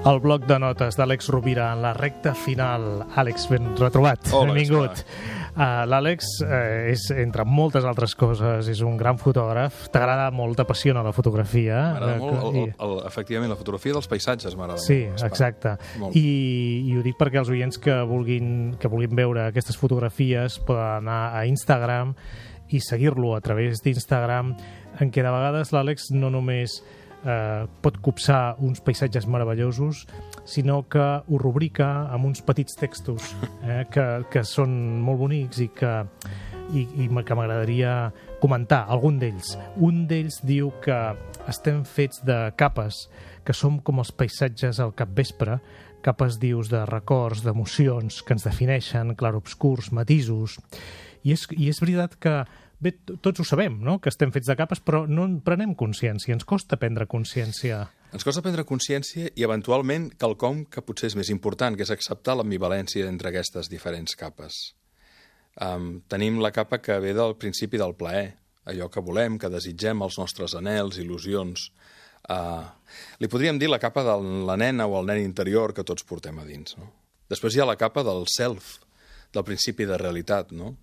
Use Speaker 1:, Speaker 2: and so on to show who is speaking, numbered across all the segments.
Speaker 1: El bloc de notes d'Àlex Rovira en la recta final. Àlex, ben retrobat.
Speaker 2: Hola,
Speaker 1: Benvingut. Uh, L'Àlex uh, és, entre moltes altres coses, és un gran fotògraf. T'agrada molt, t'apassiona la fotografia.
Speaker 2: M'agrada
Speaker 1: Eh,
Speaker 2: molt, el,
Speaker 1: i-
Speaker 2: el, el, efectivament, la fotografia dels paisatges m'agrada
Speaker 1: Sí,
Speaker 2: molt. Esclar.
Speaker 1: exacte.
Speaker 2: Molt.
Speaker 1: I, I ho dic perquè els oients que vulguin, que vulguin veure aquestes fotografies poden anar a Instagram i seguir-lo a través d'Instagram, en què de vegades l'Àlex no només eh, pot copsar uns paisatges meravellosos, sinó que ho rubrica amb uns petits textos eh, que, que són molt bonics i que, i, i que m'agradaria comentar algun d'ells. Un d'ells diu que estem fets de capes, que som com els paisatges al capvespre, capes, dius, de records, d'emocions que ens defineixen, clarobscurs, matisos. I és, I és veritat que, bé, tots ho sabem, no?, que estem fets de capes, però no en prenem consciència, ens costa prendre consciència.
Speaker 2: Ens costa prendre consciència i, eventualment, quelcom que potser és més important, que és acceptar l'ambivalència entre aquestes diferents capes. Um, tenim la capa que ve del principi del plaer, allò que volem, que desitgem, els nostres anels, il·lusions. Uh, li podríem dir la capa de la nena o el nen interior que tots portem a dins. No? Després hi ha la capa del self, del principi de realitat, no?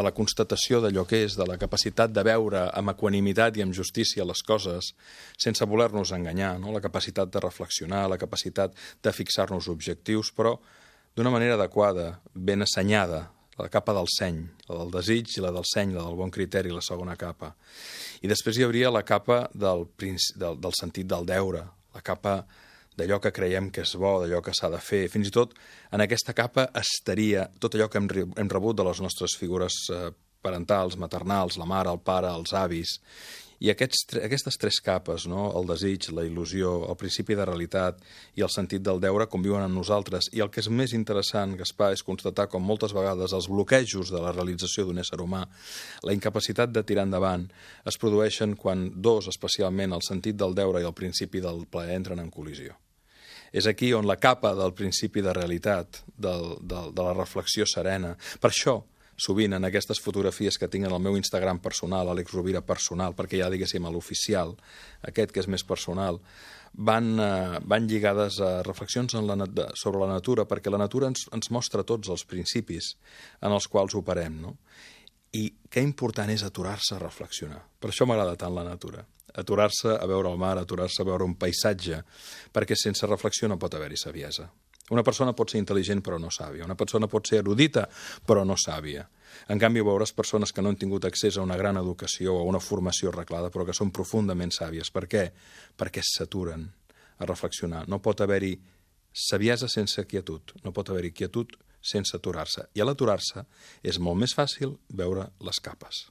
Speaker 2: De la constatació d'allò que és, de la capacitat de veure amb equanimitat i amb justícia les coses sense voler-nos enganyar, no? la capacitat de reflexionar, la capacitat de fixar-nos objectius, però d'una manera adequada, ben assenyada, la capa del seny, la del desig i la del seny, la del bon criteri, la segona capa. I després hi hauria la capa del, del, del sentit del deure, la capa d'allò que creiem que és bo, d'allò que s'ha de fer. Fins i tot en aquesta capa estaria tot allò que hem, hem rebut de les nostres figures eh, parentals, maternals, la mare, el pare, els avis. I aquests, aquestes tres capes, no? el desig, la il·lusió, el principi de realitat i el sentit del deure conviuen amb nosaltres. I el que és més interessant, Gaspar, és constatar com moltes vegades els bloquejos de la realització d'un ésser humà, la incapacitat de tirar endavant, es produeixen quan dos, especialment el sentit del deure i el principi del plaer, entren en col·lisió. És aquí on la capa del principi de realitat, del, del, de la reflexió serena. Per això, sovint en aquestes fotografies que tinc en el meu Instagram personal, Àlex Rovira personal, perquè ja diguéssim a l'oficial, aquest que és més personal, van, eh, van lligades a reflexions en la, sobre la natura, perquè la natura ens, ens mostra tots els principis en els quals operem, no? I que important és aturar-se a reflexionar. Per això m'agrada tant la natura. Aturar-se a veure el mar, aturar-se a veure un paisatge, perquè sense reflexió no pot haver-hi saviesa. Una persona pot ser intel·ligent però no sàvia. Una persona pot ser erudita però no sàvia. En canvi, veuràs persones que no han tingut accés a una gran educació o a una formació arreglada però que són profundament sàvies. Per què? Perquè s'aturen a reflexionar. No pot haver-hi saviesa sense quietud. No pot haver-hi quietud sense aturar-se. I a l'aturar-se és molt més fàcil veure les capes.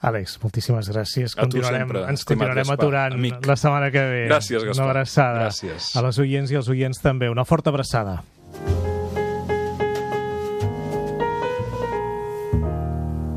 Speaker 1: Àlex, moltíssimes gràcies.
Speaker 2: A tu
Speaker 1: Continuarem,
Speaker 2: sempre,
Speaker 1: ens continuarem
Speaker 2: Gaspar,
Speaker 1: aturant
Speaker 2: amic.
Speaker 1: la setmana que ve.
Speaker 2: Gràcies, Gaspar.
Speaker 1: Una abraçada.
Speaker 2: Gràcies.
Speaker 1: A les oients i als oients també. Una forta abraçada.